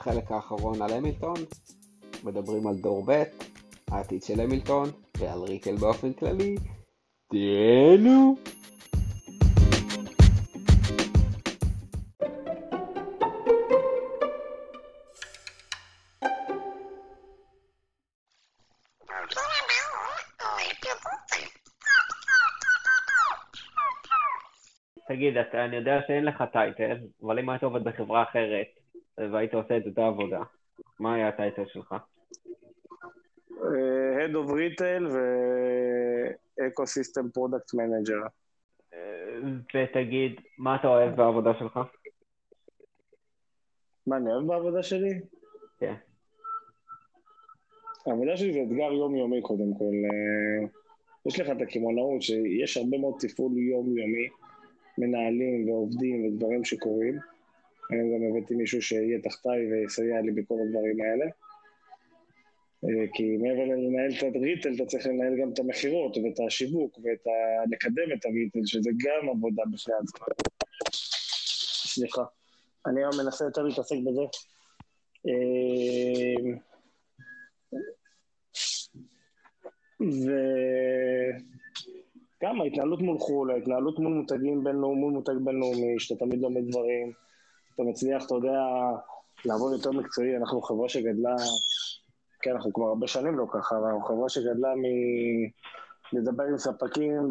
החלק האחרון על המילטון, מדברים על דור ב', העתיד של המילטון, ועל ריקל באופן כללי. תהנו! תגיד, אתה, אני יודע שאין לך טייטל, אבל אם היית עובד בחברה אחרת והיית עושה את אותה עבודה, מה היה הטייטל שלך? אה, Head of Retail ו-Ecosystem Product Manager. אה, ותגיד, מה אתה אוהב בעבודה שלך? מה אני אוהב בעבודה שלי? כן. העבודה שלי זה אתגר יומיומי קודם כל. אה, יש לך את הקמעונאות שיש הרבה מאוד תפעול יומיומי, מנהלים ועובדים ודברים שקורים. אני גם הבאתי מישהו שיהיה תחתיי ויסייע לי בכל הדברים האלה. אה, כי מעבר ללנהל את הריטל, אתה צריך לנהל גם את המכירות ואת השיווק ואת ה... לקדם את הריטל, שזה גם עבודה בפני עצמה. סליחה. אני היום מנסה יותר להתעסק בזה. אה, וגם ההתנהלות מול חו"ל, ההתנהלות מול מותגים בינלאומי, מול מותג בינלאומי, שאתה תמיד לומד דברים, אתה מצליח, אתה יודע, לעבוד יותר מקצועי. אנחנו חברה שגדלה, כן, אנחנו כבר הרבה שנים לא ככה, אבל אנחנו חברה שגדלה מ... לדבר עם ספקים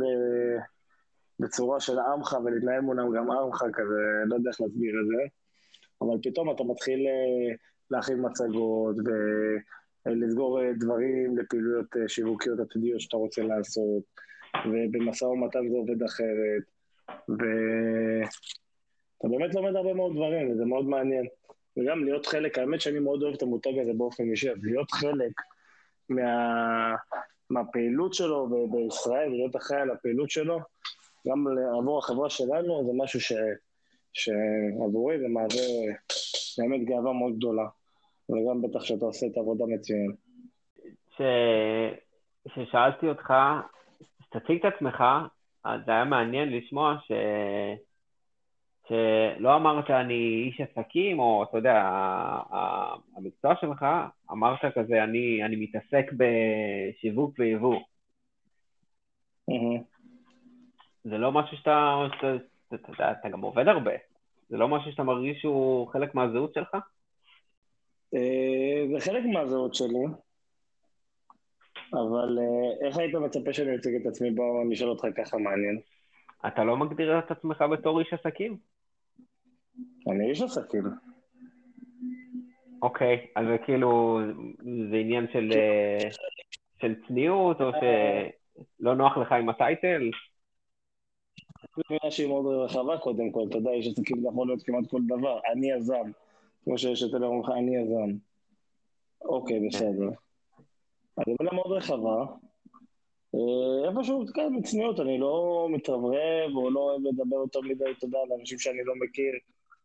בצורה של עמך ולהתנהל מולם גם עמך כזה, לא יודע איך להסביר את זה, אבל פתאום אתה מתחיל אה, להכין מצגות ולסגור אה, דברים לפעילויות אה, שיווקיות עתידיות שאתה רוצה לעשות, ובמשא ומתן זה עובד אחרת, ואתה באמת לומד הרבה מאוד דברים, וזה מאוד מעניין. וגם להיות חלק, האמת שאני מאוד אוהב את המותג הזה באופן אישי, להיות חלק מה... מהפעילות שלו בישראל, להיות אחראי על הפעילות שלו, גם עבור החברה שלנו, זה משהו ש... שעבורי זה מהווה באמת גאווה מאוד גדולה. וגם בטח שאתה עושה את העבודה מצוין. כששאלתי אותך, תציג את עצמך, אז היה מעניין לשמוע ש... שלא אמרת אני איש עסקים, או אתה יודע, המקצוע שלך, אמרת כזה, אני, אני מתעסק בשיווק ויבוא. Mm-hmm. זה לא משהו שאתה, שאתה, אתה, אתה, אתה גם עובד הרבה. זה לא משהו שאתה מרגיש שהוא חלק מהזהות שלך? אה, זה חלק מהזהות שלי, אבל אה, איך היית מצפה שאני אציג את עצמי? בוא נשאל אותך ככה מעניין. אתה לא מגדיר את עצמך בתור איש עסקים? אני איש עסקים. אוקיי, אז זה כאילו, זה עניין של, אה, של צניעות, או שלא נוח לך עם הטייטל? תמונה שהיא מאוד רחבה קודם כל, אתה יודע, יש עסקים, זה יכול להיות כמעט כל דבר. אני יזם, כמו שיש את אלה אומרים לך, אני יזם. אוקיי, בסדר. אז זו מילה מאוד רחבה. אה, איפשהו, כן, בצניעות, אני לא מתרברב או לא אוהב לדבר יותר מדי, אתה יודע, לאנשים שאני לא מכיר.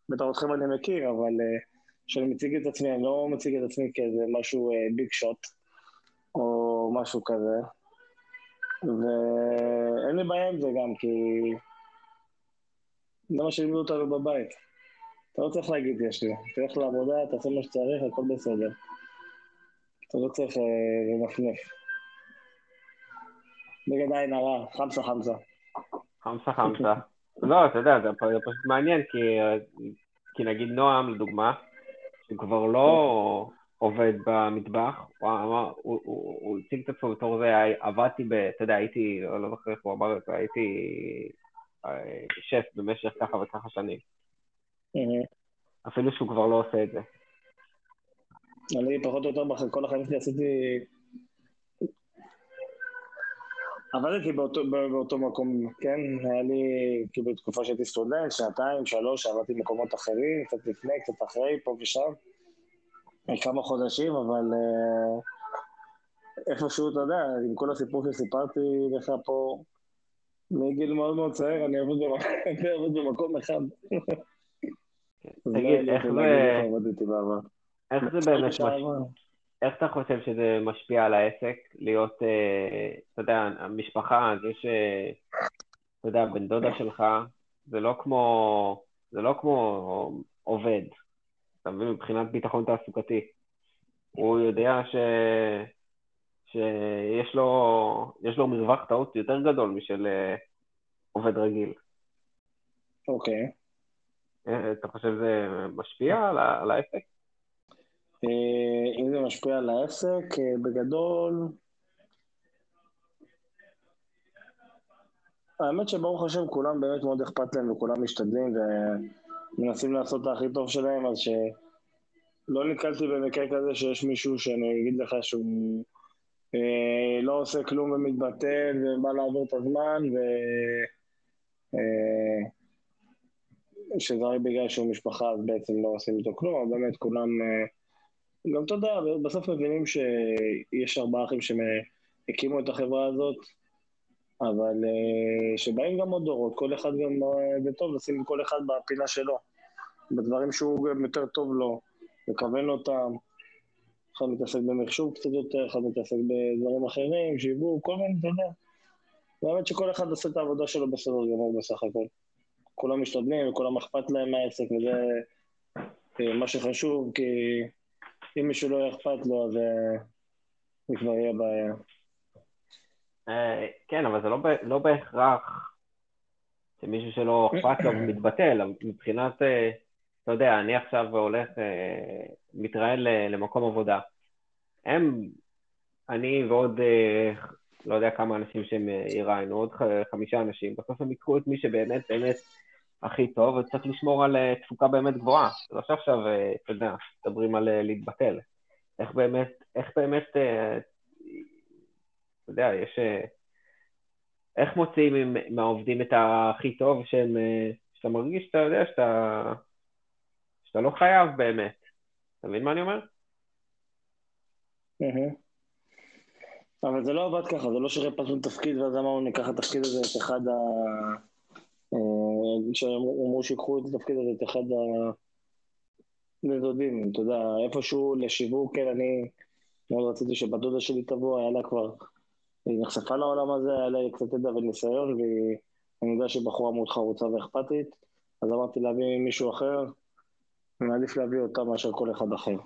בטח אתכם אני מכיר, אבל אה, כשאני מציג את עצמי, אני לא מציג את עצמי כאיזה משהו ביג uh, שוט, או משהו כזה. ואין לי בעיה עם זה גם, כי זה מה שלימדו אותנו בבית. אתה לא צריך להגיד יש לי, תלך לעבודה, תעשה מה שצריך, הכל בסדר. אתה לא צריך לנפנף. נגד עין הרע, חמסה חמסה. חמסה חמסה. לא, אתה יודע, זה פשוט מעניין, כי, כי נגיד נועם, לדוגמה, הוא כבר לא עובד במטבח, הוא אמר, הוא, הציג את עצמו בתור זה, עבדתי ב... אתה יודע, הייתי, לא, לא זוכר איך הוא אמר את זה, הייתי שף במשך ככה וככה שנים. אפילו שהוא כבר לא עושה את זה. אני פחות או יותר, כל החיים שלי עשיתי... עבדתי באותו, באותו מקום, כן? היה לי, כאילו, בתקופה שהייתי סטודנט, שנתיים, שלוש, עבדתי במקומות אחרים, קצת לפני, קצת אחרי, פה ושם. כמה חודשים, אבל uh, איפשהו, אתה יודע, עם כל הסיפור שסיפרתי לך פה, מגיל מאוד מאוד צעיר, אני עובד במקום אחד. תגיד, איך זה... איך זה באמת? איך אתה חושב שזה משפיע על העסק, להיות, אה, אתה יודע, המשפחה, זה ש... אתה יודע, בן דודה שלך, זה לא כמו, זה לא כמו עובד. אתה מבין, מבחינת ביטחון תעסוקתי. הוא יודע ש... שיש לו, לו מרווח טעות יותר גדול משל uh, עובד רגיל. אוקיי. Okay. אה, אתה חושב שזה משפיע על, על העסק? אה, אם זה משפיע על העסק, בגדול, האמת שברוך השם כולם באמת מאוד אכפת להם וכולם משתדלים ומנסים לעשות את הכי טוב שלהם, אז שלא נתקלתי במקרה כזה שיש מישהו שאני אגיד לך שהוא אה, לא עושה כלום ומתבטל ובא לעבור את הזמן ו... אה, שזה רק בגלל שהוא משפחה אז בעצם לא עושים איתו כלום, אבל באמת כולם, אה, גם אתה יודע, בסוף מבינים שיש ארבעה אחים שהקימו את החברה הזאת אבל uh, שבאים גם עוד דורות, כל אחד גם, uh, זה טוב לשים כל אחד בפינה שלו, בדברים שהוא גם יותר טוב לו, לכוון אותם, אחד מתעסק במחשוב קצת יותר, אחד מתעסק בדברים אחרים, שיווק, כל מיני, אתה יודע. באמת שכל אחד עושה את העבודה שלו בסדר גמור בסך הכל. כולם משתדלים וכולם אכפת להם מהעסק, וזה uh, מה שחשוב, כי אם מישהו לא אכפת לו, אז זה כבר יהיה בעיה. אה, כן, אבל זה לא, לא בהכרח שמישהו שלא אכפת לו מתבטל, מבחינת, אה, אתה יודע, אני עכשיו הולך, אה, מתראיין למקום עבודה. הם, אני ועוד, לא יודע כמה אנשים שהם יראיינו, עוד חמישה אנשים, בסוף הם ייקחו את מי שבאמת באמת הכי טוב, וצריך לשמור על תפוקה באמת גבוהה. זה לא שעכשיו, אתה יודע, מדברים על להתבטל. איך באמת, איך באמת אתה יודע, יש... אה, איך מוציאים מהעובדים את הכי טוב שהם... אה, שאתה מרגיש שאתה יודע שאתה... שאתה לא חייב באמת. אתה מבין מה אני אומר? אבל זה לא עבד ככה, זה לא שחיפשנו תפקיד ואז אמרנו ניקח את התפקיד הזה, את אחד ה... אה, שאמרו שיקחו את התפקיד הזה, את אחד ה... נדודים, אתה יודע, איפשהו לשיווק, כן, אני מאוד רציתי שבת דודה שלי תבוא, היה לה כבר היא נחשפה לעולם הזה, היה לה קצת ידע וניסיון, ואני יודע שהיא בחורה מאוד חרוצה ואכפתית, אז אמרתי להביא מישהו אחר, אני מעדיף להביא אותה מאשר כל אחד אחר.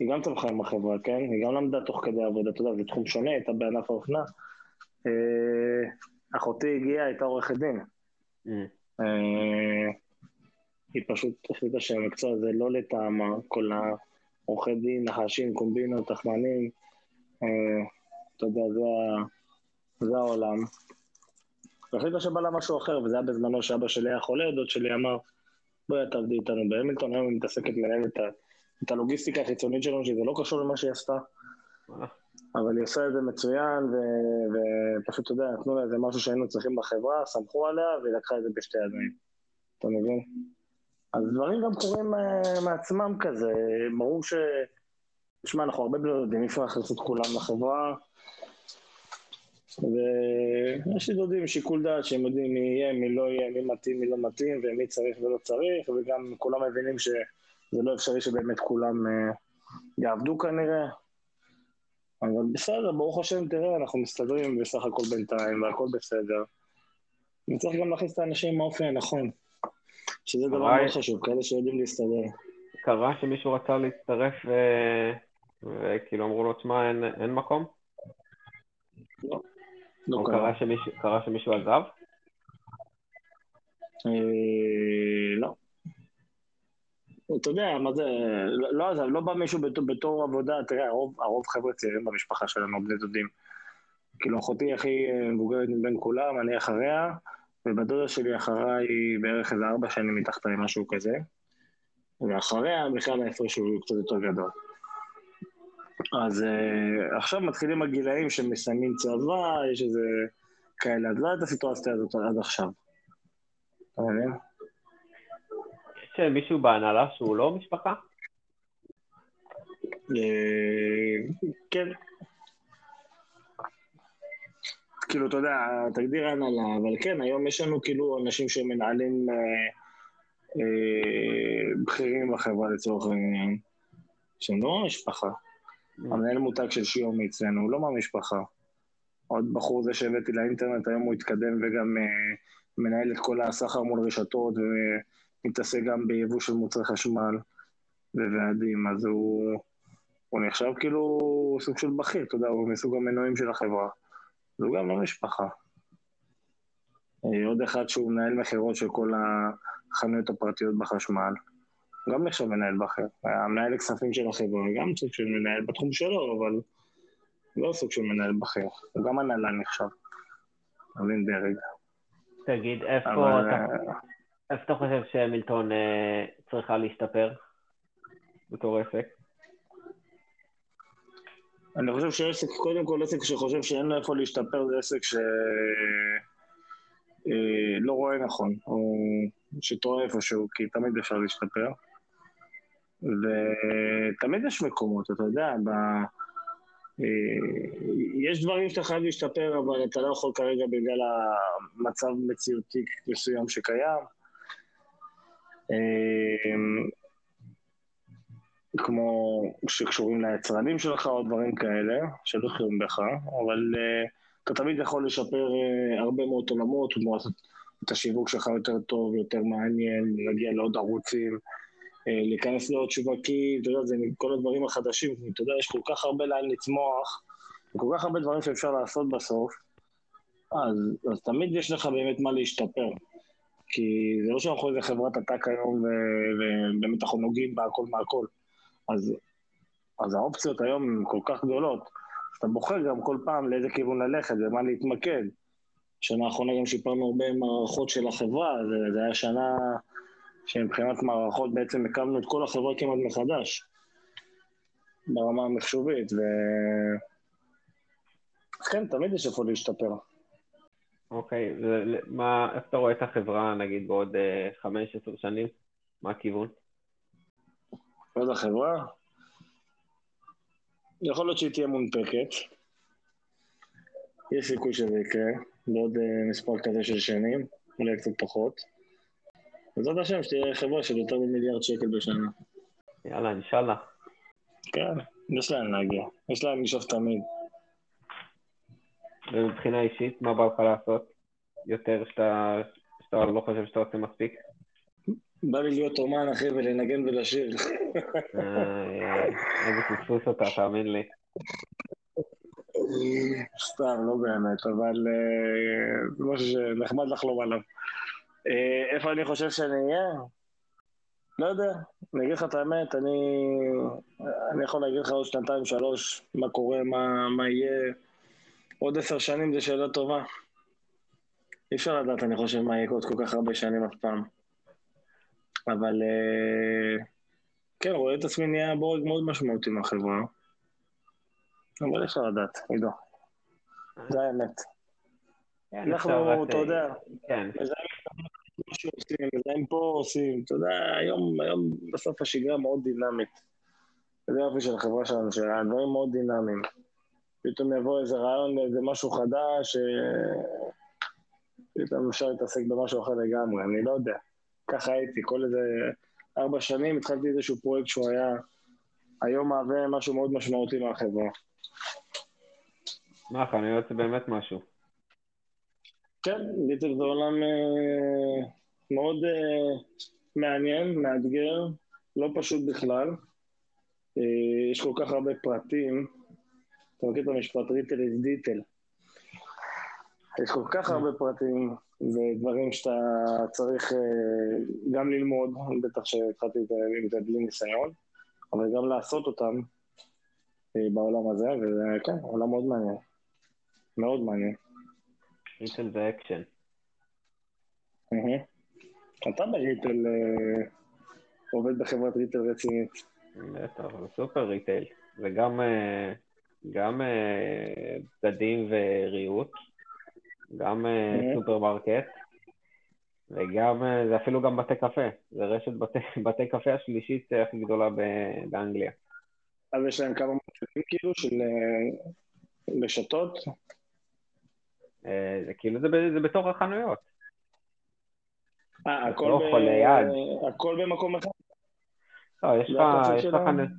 היא גם צמחה עם החברה, כן? היא גם למדה תוך כדי עבודה, אתה יודע, זה תחום שונה, הייתה בענף האופנה. אה, אחותי הגיעה, הייתה עורכת דין. אה, היא פשוט החליטה שהמקצוע הזה לא לטעמה, כל העורכי דין, נחשים, קומבינות, תחמנים. אה, אתה יודע, זה, זה העולם. והחליטה שבא לה משהו אחר, וזה היה בזמנו שאבא שלי היה חולה, דוד שלי אמר, בואי תעבדי איתנו בהמילטון, היום היא מתעסקת מנהלת את, את הלוגיסטיקה החיצונית שלנו, שזה לא קשור למה שהיא עשתה. אבל היא עושה את זה מצוין, ו... ופשוט, אתה יודע, נתנו לה איזה משהו שהיינו צריכים בחברה, סמכו עליה, והיא לקחה את זה בשתי ידיים. אתה מבין? אז דברים גם קורים uh, מעצמם כזה. ברור ש... תשמע, אנחנו הרבה יודעים, אי אפשר להכניס את כולם לחברה. ויש לי דודים שיקול דעת שהם יודעים מי יהיה, מי לא יהיה, מי מתאים, מי לא מתאים, ומי צריך ולא צריך, וגם כולם מבינים שזה לא אפשרי שבאמת כולם uh, יעבדו כנראה. אבל בסדר, ברוך השם, תראה, אנחנו מסתדרים בסך הכל בינתיים, והכל בסדר. וצריך גם להכניס את האנשים עם האופי הנכון, שזה דבר מאוד חשוב, כאלה שיודעים להסתדר. קרה שמישהו רצה להצטרף וכאילו אמרו לו, תשמע, אין, אין מקום? לא. לא קרה. קרה שמישהו, קרה שמישהו עזב? אה, לא. אתה יודע, מה זה, לא עזב, לא בא מישהו בתור, בתור עבודה, תראה, הרוב, הרוב חבר'ה צעירים במשפחה שלנו, בני דודים. כאילו, אחותי הכי מבוגרת מבין כולם, אני אחריה, ובדודה שלי אחריי בערך איזה ארבע שנים מתחתיי, משהו כזה. ואחריה בכלל ההפרש הוא קצת יותר גדול. אז uh, עכשיו מתחילים הגילאים שמסיימים צבא, יש איזה כאלה, אז לא הייתה הסיטואציה הזאת עד עכשיו. אתה מבין? יש מישהו בהנהלה שהוא לא משפחה? אה, כן. כאילו, אתה יודע, תגדיר הנהלה, אבל כן, היום יש לנו כאילו אנשים שמנהלים אה, אה, בכירים בחברה לצורך העניין, שהם לא משפחה. המנהל מותג של שיומי אצלנו, הוא לא מהמשפחה. עוד בחור זה שהבאתי לאינטרנט, היום הוא התקדם וגם מנהל את כל הסחר מול רשתות ומתעסק גם ביבוא של מוצרי חשמל. וועדים, אז הוא, הוא נחשב כאילו סוג של בכיר, אתה יודע, הוא מסוג המנועים של החברה. והוא גם לא משפחה. אה, עוד אחד שהוא מנהל מכירות של כל החנויות הפרטיות בחשמל. גם נחשב מנהל בכיר. המנהל הכספים של החברה, גם סוג של מנהל בתחום שלו, אבל לא סוג של מנהל בכיר. הוא גם הנהלה נחשב. מבין דרג. תגיד, איפה אבל, אתה, אה, איפה אתה חושב שמילטון אה, צריכה להשתפר בתור עסק? אני חושב שעסק, קודם כל עסק שחושב שאין לו איפה להשתפר זה עסק שלא לא רואה נכון, או שטועה איפשהו, כי תמיד אפשר להשתפר. ותמיד יש מקומות, אתה יודע, ב... אה, יש דברים שאתה חייב להשתפר, אבל אתה לא יכול כרגע בגלל המצב מציאותי מסוים שקיים. אה, כמו שקשורים ליצרנים שלך או דברים כאלה, שלא תלויים בך, אבל uh, אתה תמיד יכול לשפר uh, הרבה מאוד עולמות, כמו לעשות את השיווק שלך יותר טוב, יותר מעניין, להגיע לעוד ערוצים, uh, להיכנס לעוד שווקים, אתה יודע, זה כל הדברים החדשים, אתה יודע, יש כל כך הרבה לאן לצמוח, וכל כך הרבה דברים שאפשר לעשות בסוף, אז, אז תמיד יש לך באמת מה להשתפר. כי זה לא שאנחנו איזה חברת עתק היום ובאמת אנחנו נוגעים בהכל מהכל. אז, אז האופציות היום הן כל כך גדולות, אתה בוחר גם כל פעם לאיזה כיוון ללכת ומה להתמקד. שנה האחרונה גם שיפרנו הרבה מערכות של החברה, זה היה שנה שמבחינת מערכות בעצם הקמנו את כל החברה כמעט מחדש, ברמה המחשובית, ו... אז כן, תמיד יש איפה להשתפר. אוקיי, ומה, איך אתה רואה את החברה, נגיד, בעוד אה, חמש, עשר שנים? מה הכיוון? עוד החברה? יכול להיות שהיא תהיה מונפקת. יש סיכוי שזה יקרה בעוד uh, מספר כזה של שנים, אולי קצת פחות. בעזרת השם שתהיה חברה של יותר ממיליארד שקל בשנה. יאללה, אינשאללה. כן, יש להם להגיע. יש להם לשאוף תמיד. ומבחינה אישית, מה בא לך לעשות? יותר שאתה, שאתה לא חושב שאתה עושה מספיק? בא לי להיות אומן, אחי, ולנגן ולשיר. אה, איזה פספוס אותה, תאמין לי. סתם, לא באמת, אבל אה, זה משהו שנחמד לחלום עליו. אה, איפה אני חושב שאני אהיה? לא יודע, אני אגיד לך את האמת, אני, אני יכול להגיד לך עוד שנתיים, שלוש, מה קורה, מה, מה יהיה. עוד עשר שנים זו שאלה טובה. אי אפשר לדעת, אני חושב, מה יהיה עוד כל כך הרבה שנים אף פעם. אבל אה, כן, רואה את עצמי נהיה בורג מאוד משמעותי מהחברה. אבל אפשר לדעת, עידו. זה האמת. כן, אנחנו, אתה יודע, כן, מה שעושים, מזהים פה עושים, אתה יודע, היום, היום בסוף השגרה מאוד דינמית. זה יופי של החברה שלנו, שהדברים מאוד דינמיים. פתאום יבוא איזה רעיון לאיזה משהו חדש, אה, פתאום אפשר להתעסק במשהו אחר לגמרי, אני לא יודע. ככה הייתי, כל איזה ארבע שנים התחלתי איזשהו פרויקט שהוא היה היום מהווה משהו מאוד משמעותי מהחברה. מה, חנויות זה באמת משהו. כן, ליטל זה עולם אה, מאוד אה, מעניין, מאתגר, לא פשוט בכלל. אה, יש כל כך הרבה פרטים. אתה מכיר את המשפט ריטל is דיטל. יש כל כך הרבה פרטים ודברים שאתה צריך אה, גם ללמוד, בטח שהתחלתי עם זה בלי ניסיון, אבל גם לעשות אותם אה, בעולם הזה, וזה כן, עולם מאוד מעניין. מאוד מעניין. retail זה אקשן. מהמם. אתה ב retail אה, עובד בחברת retail רצינית. בטח, סופר retail. וגם גם אה, בגדים וריהוט, גם אה, Mhm. סופרמרקט, וגם, אה, זה אפילו גם בתי קפה. זה רשת בתי, בתי קפה השלישית אה, הכי גדולה באנגליה. אז יש להם כמה מוצרים כאילו של אה, רשתות. אה, זה כאילו, זה, זה בתוך החנויות. אה, הכל, בתוך ב... הכל במקום אחד. לא, יש לך. חנויות,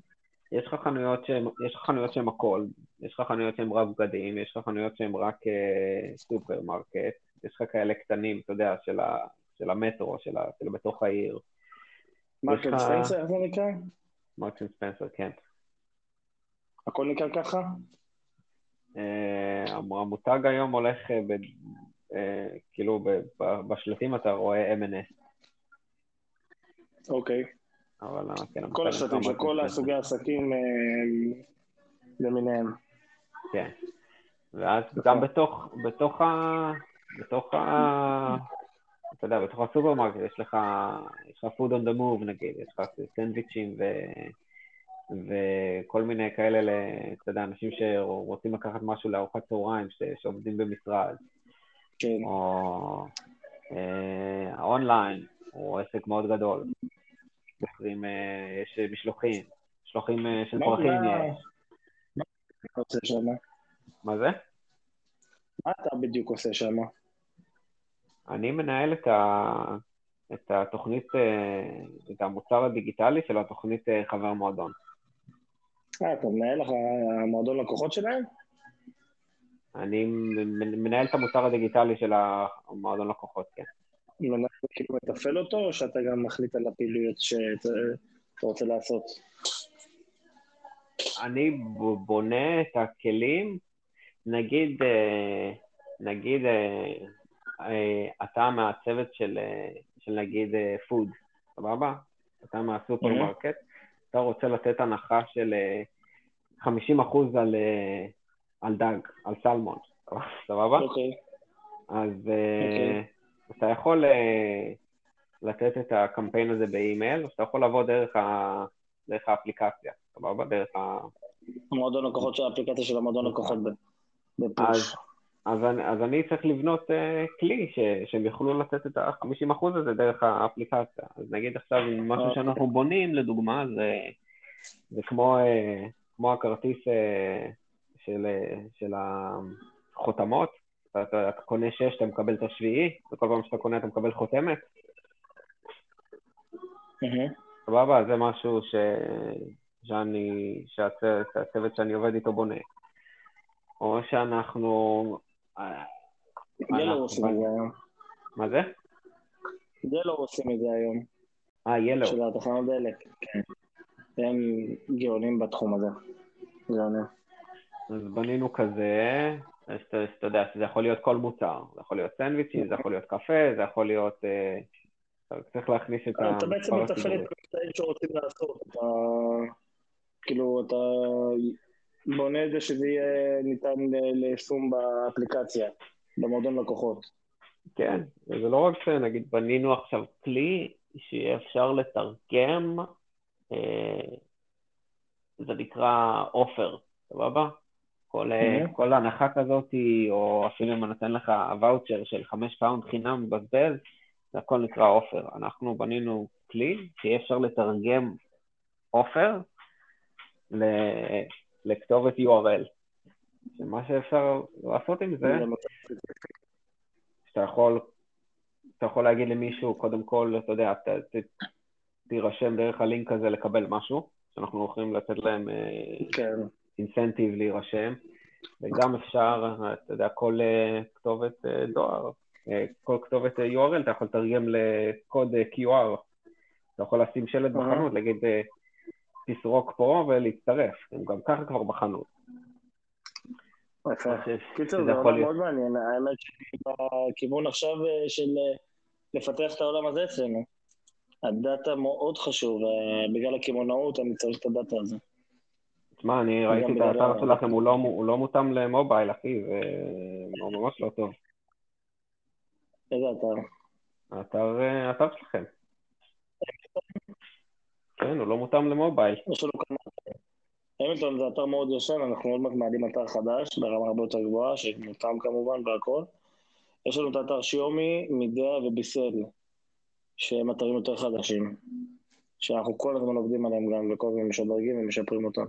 יש לך חנויות שהן, יש לך חנויות שהן הכל, יש לך חנויות שהן רק בגדים, יש לך חנויות שהן רק אה, סופרמרקט, יש לך כאלה קטנים, אתה יודע, של, ה, של המטרו, של, ה, של בתוך העיר. Marks and- Spencer, איך זה נקרא? and Spencer, כן. הכל נקרא ככה? אה, המותג היום הולך, אה, ב, אה, כאילו ב- ב- בשלטים אתה רואה M&S, אוקיי. אבל אה, כן. כל השלטים של כל הסוגי העסקים אה, למיניהם. כן. ואז. גם בתוך, בתוך ה... בתוך ה... אתה יודע, בתוך הסופרמרקט יש לך, יש לך food on the move נגיד, יש לך סנדוויצ'ים ו... וכל מיני כאלה, ל- אתה יודע, אנשים שרוצים לקחת משהו לארוחת צהריים, ש... שעובדים במשרד, כן. או אה, האונליין, הוא עסק מאוד גדול. מוכרים, אה, יש משלוחים, משלוחים אה, של מה- פרחים מה- יש. מה אתה עושה שם? מה זה? מה אתה בדיוק עושה שם? אני מנהל את, ה... את התוכנית, אה, את המוצר הדיגיטלי של התוכנית אה, חבר מועדון. אה, אתה מנהל לך המועדון לקוחות שלהם? אני מנהל את המוצר הדיגיטלי של המועדון לקוחות, כן. מנהל כאילו מתפעל אותו, או שאתה גם מחליט על הפעילויות שאתה רוצה לעשות? אני בונה את הכלים, נגיד, אה, נגיד, אה, אה, אתה מהצוות של, אה, של נגיד food, סבבה? אתה מהסופרמרקט, אתה רוצה לתת הנחה של אה, 50% על, אה, על דג, על סלמון, סבבה? אוקיי. אז אה, אוקיי. אתה יכול אה, לתת את הקמפיין הזה באימייל, או שאתה יכול לבוא דרך, ה, דרך האפליקציה, סבבה? דרך ה... המועדון לקוחות של האפליקציה של המועדון לקוחות בפוש. אז, אז, אני, אז אני צריך לבנות uh, כלי ש, שהם יוכלו לתת את ה-50% הזה דרך האפליקציה. אז נגיד עכשיו משהו אוקיי. שאנחנו בונים, לדוגמה, זה, זה כמו, uh, כמו הכרטיס uh, של, uh, של החותמות. אתה, אתה, קונה 6, אתה מקבל את השביעי, וכל פעם שאתה קונה אתה מקבל חותמת. סבבה? זה משהו ש... שאני, שהצוות, שהצוות שאני עובד איתו בונה. או שאנחנו... ילו אנחנו- עושים את זה היום. מה זה? ילו עושים את זה היום, אה, ילו. של התחנות דלק. כן. הם גאונים בתחום הזה. גאונים. אז בנינו כזה, אז אתה יודע שזה יכול להיות כל מוצר. זה יכול להיות סנדוויצ'ים, זה יכול להיות קפה, זה יכול להיות... אה, צריך להכניס את אתה בעצם מתפעל את. המקטעים שרוצים לעשות. אתה, כאילו, אתה בונה את זה שזה יהיה ניתן ליישום באפליקציה, במועדון לקוחות. כן, זה לא רק שנגיד בנינו עכשיו כלי שיהיה אפשר לתרגם, אה, זה נקרא offer, סבבה? כל, אה, Mhm. כל הנחה כזאת, או אפילו אם אני נותן לך ואוצ'ר של חמש פאונד חינם מבזבז, זה הכל נקרא offer. אנחנו בנינו כלי שיהיה אפשר לתרגם offer ל- לכתובת URL. שמה שאפשר לעשות עם זה, שאתה יכול, אתה יכול להגיד למישהו, קודם כל, אתה יודע, ת, ת, תירשם דרך הלינק הזה לקבל משהו, שאנחנו יכולים לתת להם כן. אינסנטיב להירשם, וגם אפשר, אתה יודע, כל אה, כתובת אה, דואר, אה, כל כתובת URL, אתה יכול לתרגם לקוד QR, אתה יכול לשים שלט. בחנות, להגיד, תסרוק פה ולהצטרף, הם גם ככה כבר בחנות. קיצור, זה עולם מאוד מעניין. האמת שבכיוון עכשיו של לפתח את העולם הזה אצלנו. הדאטה מאוד חשוב, בגלל הקמעונאות אני צריך את הדאטה הזה. תשמע, אני ראיתי את האתר שלכם, הוא לא, הוא לא מותאם למובייל, אחי, זה ממש לא טוב. איזה אתר? האתר, אה, האתר שלכם. כן, הוא לא מותאם למובייל. יש לנו כאן... המילטון זה אתר מאוד ישן, אנחנו עוד מעט מעלים אתר חדש, ברמה הרבה יותר גבוהה, שמותאם כמובן והכל. יש לנו את האתר שיומי, מידע וביסל, שהם אתרים יותר חדשים, שאנחנו כל הזמן עובדים עליהם גם, וכל הזמן משדרגים ומשפרים אותם.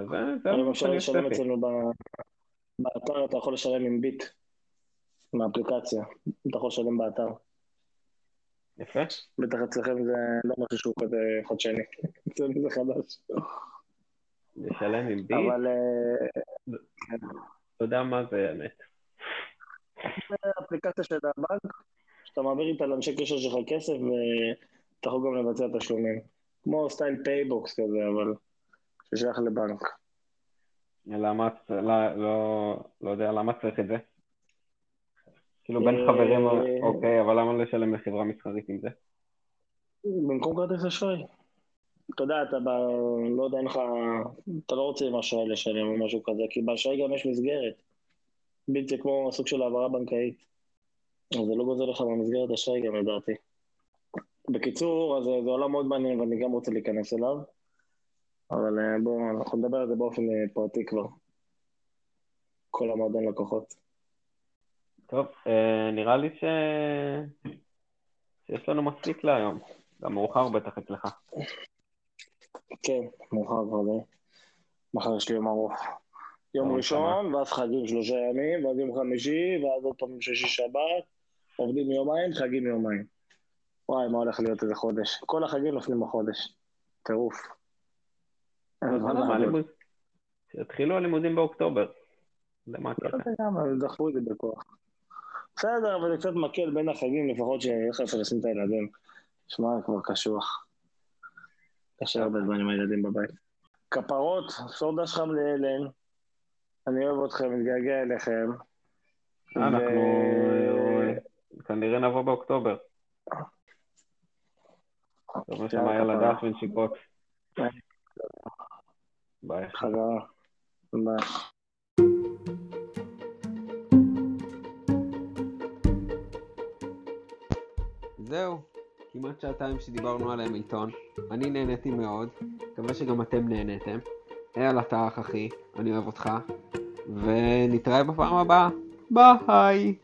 אז זה, מה לשלם. אצלנו באתר, אתה יכול לשלם עם ביט, מהאפליקציה, אתה יכול לשלם באתר. יפה. בטח אצלכם זה לא משהו שהוא כזה חדשני, אצלנו זה חדש. לשלם עם בי, אבל אתה יודע מה זה האמת. אפליקציה של הבנק, שאתה מעביר איתה לאנשי קשר שלך כסף ואתה יכול גם לבצע תשלומים. כמו סטייל PayBox כזה, אבל ששייך לבנק. למה, לא, לא, לא יודע, למה צריך את זה? כאילו בין אה, חברים, אוקיי, אבל למה לשלם לחברה מסחרית עם זה? במקום כרטיס אשראי. אתה יודע, אתה ב... לא יודע, אין לך... אתה לא רוצה עם אשראי לשלם או משהו כזה, כי באשראי גם יש מסגרת. בלתי כמו סוג של העברה בנקאית. אז זה לא גוזר לך במסגרת אשראי גם לדעתי. בקיצור, אז זה עולם מאוד מעניין ואני גם רוצה להיכנס אליו. אבל אה, בואו, אנחנו נדבר על זה באופן אה, פרטי כבר. כל המועדון לקוחות. טוב, אה, נראה לי ש... שיש לנו מספיק להיום. גם מאוחר בטח אצלך. כן, מאוחר כבר די. מחר יש לי יום ארוך. יום ראשון, ואז חגים שלושה ימים, ואז יום חמישי, ואז עוד פעם שישי שבת, עובדים יומיים, חגים יומיים. וואי, מה הולך להיות איזה חודש. כל החגים נופלים בחודש. טירוף. שיתחילו הלימודים באוקטובר. זה מה לא הקטע. יודע למה, הם דחפו את זה בכוח. בסדר, אבל זה קצת מקל בין החגים, לפחות איפה לשים את הילדים. שמע, כבר קשוח. קשה הרבה זמן עם הילדים בבית. כפרות, סודה שלך לאלן. אני אוהב אתכם, מתגעגע אליכם. אנחנו ו- אה, כנראה נבוא באוקטובר. טוב, יש יאללה, מה היה. לדעת ונשיקות. ביי. חזרה. ביי. זהו, כמעט שעתיים שדיברנו עליהם עיתון. אני נהניתי מאוד, מקווה שגם אתם נהניתם. אייל אתה האח אחי, אני אוהב אותך, ונתראה בפעם הבאה. ביי!